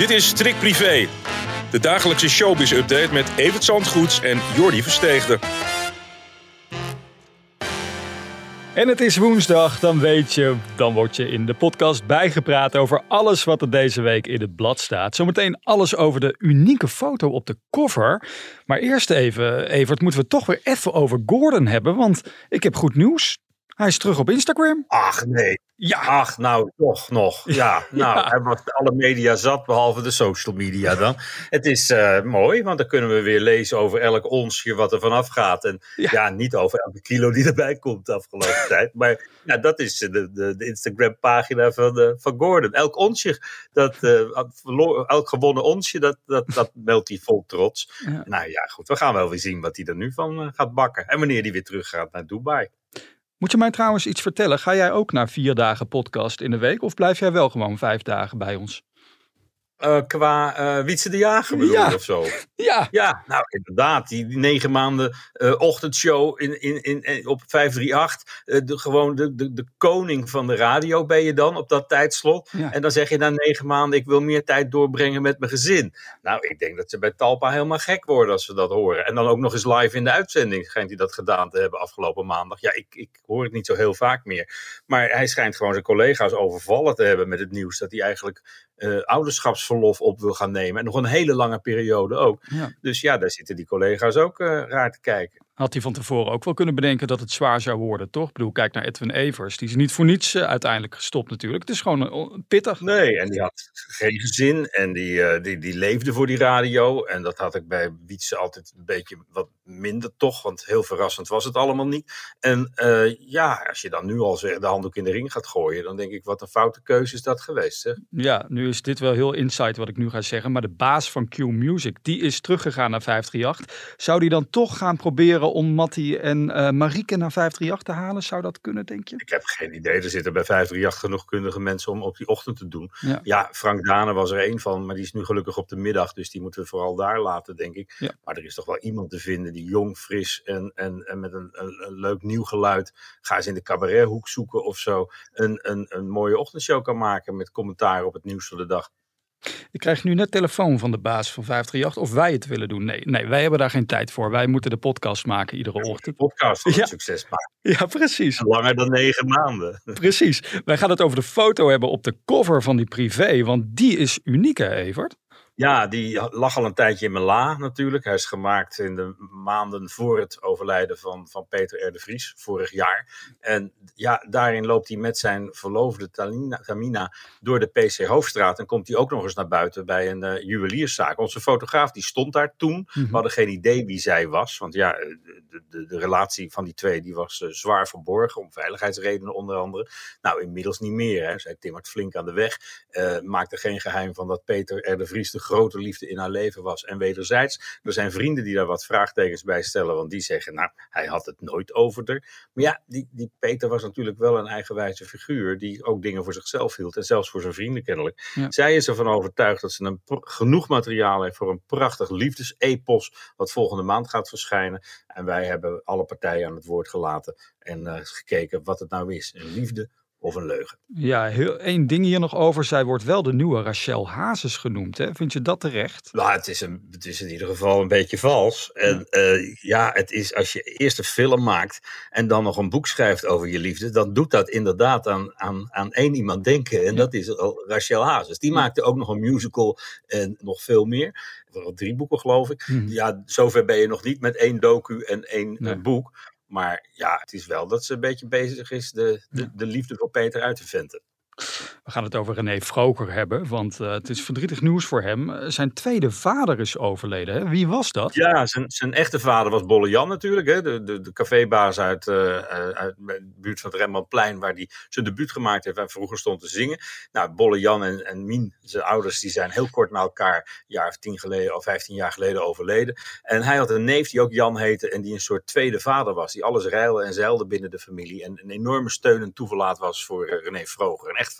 Dit is Strik Privé, de dagelijkse showbiz-update met Evert Zandgoeds en Jordi Versteegde. En het is woensdag, dan weet je, dan word je in de podcast bijgepraat over alles wat er deze week in het blad staat. Zometeen alles over de unieke foto op de cover. Maar eerst even, Evert, moeten we toch weer even over Gordon hebben, want ik heb goed nieuws. Hij is terug op Instagram. Ach nee. Ja. Ach, nou toch nog. Ja, nou, Ja. hij was alle media zat, behalve de social media dan. Het is eh, mooi, want dan kunnen we weer lezen over elk onsje wat er vanaf gaat. En Ja. ja, niet over elke kilo die erbij komt de afgelopen tijd. Maar ja, dat is de, de, de Instagram-pagina van, eh, van Gordon. Elk onsje, dat, eh, elk gewonnen onsje, dat, dat, dat meldt hij vol trots. Ja. Nou ja, goed, we gaan wel weer zien wat hij er nu van gaat bakken. En wanneer hij weer terug gaat naar Dubai. Moet je mij trouwens iets vertellen? Ga jij ook naar vier dagen podcast in de week of blijf jij wel gewoon vijf dagen bij ons? Eh, qua eh Wietse de Jager bedoel Ja. of zo? Ja, Ja, nou inderdaad. Die, die negen maanden eh, ochtendshow in, in, in, in- op 538. eh, de, gewoon de, de, de koning van de radio ben je dan op dat tijdslot. Ja. En dan zeg je na negen maanden, ik wil meer tijd doorbrengen met mijn gezin. Nou, ik denk dat ze bij Talpa helemaal gek worden als ze dat horen. En dan ook nog eens live in de uitzending schijnt hij dat gedaan te hebben afgelopen maandag. Ja, ik, ik hoor het niet zo heel vaak meer. Maar hij schijnt gewoon zijn collega's overvallen te hebben met het nieuws. Dat hij eigenlijk eh, ouderschapsverlof op wil gaan nemen. En nog een hele lange periode ook. Ja. Dus ja, daar zitten die collega's ook eh, raar te kijken. Had hij van tevoren ook wel kunnen bedenken dat het zwaar zou worden, toch? Ik bedoel, kijk naar Edwin Evers. Die is niet voor niets eh, uiteindelijk gestopt natuurlijk. Het is gewoon eh, pittig. Nee, en die had geen gezin en die, eh, die, die leefde voor die radio. En dat had ik bij Wietse altijd een beetje wat minder toch, want heel verrassend was het allemaal niet. En ja, als je dan nu al zeg, de handdoek in de ring gaat gooien, dan denk ik, wat een foute keuze is dat geweest. Hè? Ja, nu is dit wel heel insight wat ik nu ga zeggen. Maar de baas van Q Music, die is teruggegaan naar 538. Zou die dan toch gaan proberen om Matti en eh Marieke naar 538 te halen? Zou dat kunnen, denk je? Ik heb geen idee. Er zitten bij 538 genoeg kundige mensen om op die ochtend te doen. Ja. Ja, Frank Dane was er één van, maar die is nu gelukkig op de middag. Dus die moeten we vooral daar laten, denk ik. Ja. Maar er is toch wel iemand te vinden die jong, fris en, en, en met een, een, een leuk nieuw geluid. Ga eens in de cabarethoek zoeken of zo. Een, een, een mooie ochtendshow kan maken met commentaar op het nieuws van de dag. Ik krijg nu net telefoon van de baas van 538 of wij het willen doen. Nee, nee, wij hebben daar geen tijd voor. Wij moeten de podcast maken iedere ochtend. podcast van Ja. succes maken. Ja, precies. Langer dan negen maanden. Precies. Wij gaan het over de foto hebben op de cover van die privé, want die is uniek, hè, Evert? Ja, die lag al een tijdje in mijn la natuurlijk. Hij is gemaakt in de maanden voor het overlijden van, van Peter R. de Vries, vorig jaar. En ja, daarin loopt hij met zijn verloofde Talina, Tamina door de PC Hoofdstraat. En komt hij ook nog eens naar buiten bij een eh, juwelierszaak. Onze fotograaf die stond daar toen. We hadden geen idee wie zij was. Want ja, eh, de, de, de relatie van die twee die was eh, zwaar verborgen. Om veiligheidsredenen onder andere. Nou, inmiddels niet meer. Hè. Zij timmert flink aan de weg. eh maakte geen geheim van dat Peter R. de Vries de grote liefde in haar leven was. En wederzijds, er zijn vrienden die daar wat vraagtekens bij stellen. Want die zeggen, nou, hij had het nooit over haar. Maar ja, die, die Peter was natuurlijk wel een eigenwijze figuur. Die ook dingen voor zichzelf hield. En zelfs voor zijn vrienden kennelijk. Ja. Zij is ervan overtuigd dat ze een genoeg materiaal heeft voor een prachtig liefdesepos. Wat volgende maand gaat verschijnen. En wij hebben alle partijen aan het woord gelaten. En eh, gekeken wat het nou is. Een liefde of een leugen. Ja, heel, één ding hier nog over. Zij wordt wel de nieuwe Rachel Hazes genoemd. Hè? Vind je dat terecht? Nou, het is, een, het is in ieder geval een beetje vals. En eh, ja, het is als je eerst een film maakt en dan nog een boek schrijft over je liefde, dan doet dat inderdaad aan, aan, aan één iemand denken. En dat is al Rachel Hazes. Die maakte ook nog een musical en nog veel meer. Drie boeken, geloof ik. Mhm. Ja, zover ben je nog niet met één docu en één eh, Nee. boek. Maar ja, het is wel dat ze een beetje bezig is de, de, de liefde voor Peter uit te venten. We gaan het over René Vroger hebben, want uh, het is verdrietig nieuws voor hem. Eh, zijn tweede vader is overleden. Hè? Wie was dat? Ja, zijn, zijn echte vader was Bolle Jan natuurlijk. Hè? De, de, de cafébaas uit, uh, uit de buurt van het Rembrandtplein, waar hij zijn debuut gemaakt heeft en vroeger stond te zingen. Nou, Bolle Jan en, en Mien, zijn ouders, die zijn heel kort na elkaar, een jaar of tien geleden of vijftien jaar geleden overleden. En hij had een neef die ook Jan heette en die een soort tweede vader was. Die alles reilde en zeilde binnen de familie. En een enorme steun en toeverlaat was voor René Vroger. Een echt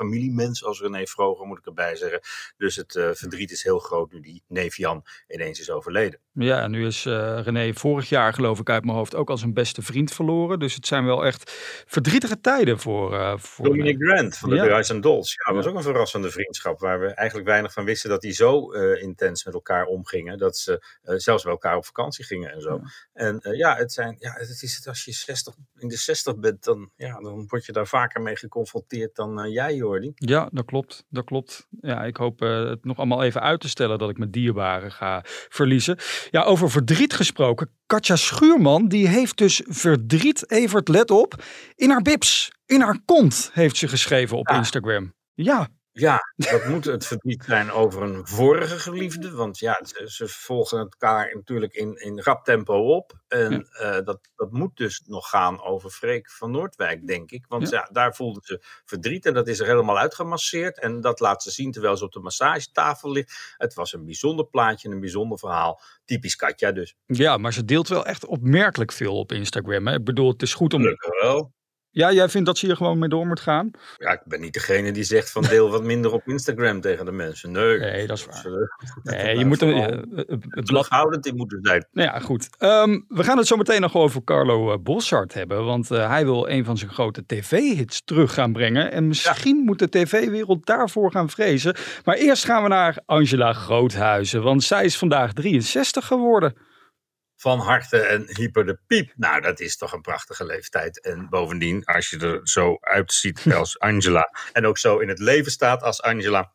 als René Vroger, moet ik erbij zeggen. Dus het uh, verdriet is heel groot nu die neef Jan ineens is overleden. Ja, nu is uh, René vorig jaar geloof ik uit mijn hoofd ook als een beste vriend verloren. Dus het zijn wel echt verdrietige tijden voor... Uh, voor Dominic Grant van de ja. Boys and Dolls. Ja, dat was ook een verrassende vriendschap waar we eigenlijk weinig van wisten dat die zo intens met elkaar omgingen. Dat ze zelfs bij elkaar op vakantie gingen en zo. Ja. En ja, het zijn, ja, het is het als je 60, in de 60 bent, dan, ja, dan word je daar vaker mee geconfronteerd dan jij, Jordi. Ja, dat klopt. Dat klopt. Ja, ik hoop uh, het nog allemaal even uit te stellen dat ik mijn dierbaren ga verliezen. Ja, over verdriet gesproken. Katja Schuurman, die heeft dus verdriet, Evert, let op, in haar bips, in haar kont, heeft ze geschreven op ja. Instagram. Ja, ja, dat moet het verdriet zijn over een vorige geliefde. Want ja, ze, ze volgen elkaar natuurlijk in, in rap tempo op. En ja. uh, dat, dat moet dus nog gaan over Freek van Noordwijk, denk ik. Want ja. ja. daar voelde ze verdriet en dat is er helemaal uitgemasseerd. En dat laat ze zien terwijl ze op de massagetafel ligt. Het was een bijzonder plaatje, een bijzonder verhaal. Typisch Katja dus. Ja, maar ze deelt wel echt opmerkelijk veel op Instagram. Hè? Ik bedoel, het is goed om... Gelukkig wel. Ja, jij vindt dat ze hier gewoon mee door moet gaan? Ja, ik ben niet degene die zegt van deel wat minder op Instagram tegen de mensen. Nee, nee dat is waar. Nee, je moet een, het terughoudend in moeten zijn. Nou ja, goed. Um, we gaan het zo meteen nog over Carlo uh, Bossart hebben. Want uh, hij wil een van zijn grote tv-hits terug gaan brengen. En misschien ja. moet de tv-wereld daarvoor gaan vrezen. Maar eerst gaan we naar Angela Groothuizen. Want zij is vandaag 63 geworden van harte en hyper de piep. Nou, dat is toch een prachtige leeftijd. En bovendien, als je er zo uitziet als Angela en ook zo in het leven staat als Angela,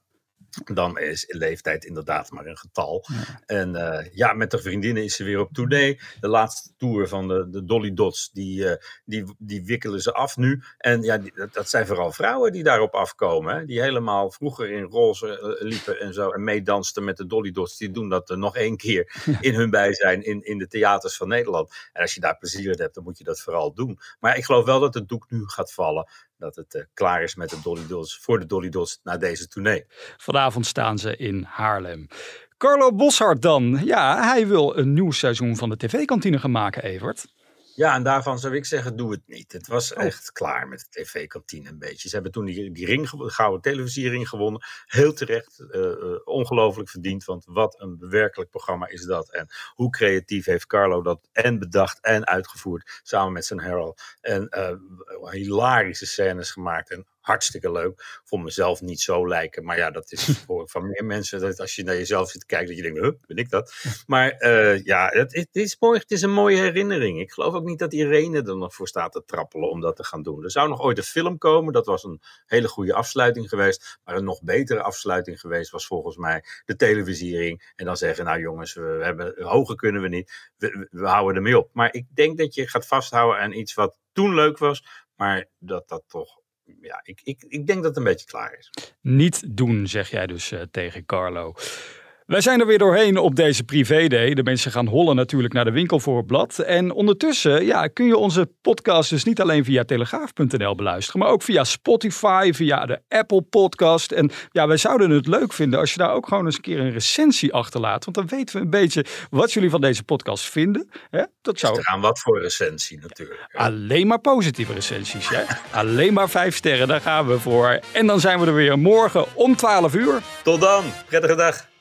dan is leeftijd inderdaad maar een getal. Ja. En uh, ja, met de vriendinnen is ze weer op tournee. De laatste tour van de, de Dolly Dots, die, uh, die, die wikkelen ze af nu. En ja, die, dat zijn vooral vrouwen die daarop afkomen. Hè? Die helemaal vroeger in roze uh, liepen en zo. En meedansten met de Dolly Dots. Die doen dat nog één keer in hun bijzijn in, in de theaters van Nederland. En als je daar plezier in hebt, dan moet je dat vooral doen. Maar ik geloof wel dat het doek nu gaat vallen dat het uh, klaar is met de Dolly Dots, voor de Dolly Dots na deze tournee. Vanavond staan ze in Haarlem. Carlo Boshart dan. Ja, hij wil een nieuw seizoen van de tv-kantine gaan maken, Evert. Ja, en daarvan zou ik zeggen, doe het niet. Het was oh. echt klaar met de tv-kantine een beetje. Ze hebben toen die, die ring, de gouden televisiering gewonnen. Heel terecht, uh, ongelooflijk verdiend, want wat een bewerkelijk programma is dat. En hoe creatief heeft Carlo dat en bedacht en uitgevoerd, samen met zijn Harold. En uh, hilarische scènes gemaakt en hartstikke leuk. Voor mezelf niet zo lijken. Maar ja, dat is voor van meer mensen. Dat als je naar jezelf zit te kijken, dat je denkt, huh, ben ik dat? Maar uh, ja, het, het, is mooi, het is een mooie herinnering. Ik geloof ook niet dat Irene er nog voor staat te trappelen om dat te gaan doen. Er zou nog ooit een film komen. Dat was een hele goede afsluiting geweest. Maar een nog betere afsluiting geweest was volgens mij de televisiering. En dan zeggen, nou jongens, we, we hebben, hoger kunnen we niet. We, we houden ermee op. Maar ik denk dat je gaat vasthouden aan iets wat toen leuk was. Maar dat dat toch ja, ik, ik, ik denk dat het een beetje klaar is. Niet doen, zeg jij dus uh, tegen Carlo. Wij zijn er weer doorheen op deze privé-day. De mensen gaan hollen natuurlijk naar de winkel voor het blad. En ondertussen ja, kun je onze podcast dus niet alleen via telegraaf.nl beluisteren, maar ook via Spotify, via de Apple Podcast. En ja, wij zouden het leuk vinden als je daar ook gewoon eens een keer een recensie achterlaat. Want dan weten we een beetje wat jullie van deze podcast vinden. Hè? Dat zou... aan wat voor recensie natuurlijk. Hè? Alleen maar positieve recensies. Hè? alleen maar vijf sterren, daar gaan we voor. En dan zijn we er weer morgen om 12 uur. Tot dan. Prettige dag.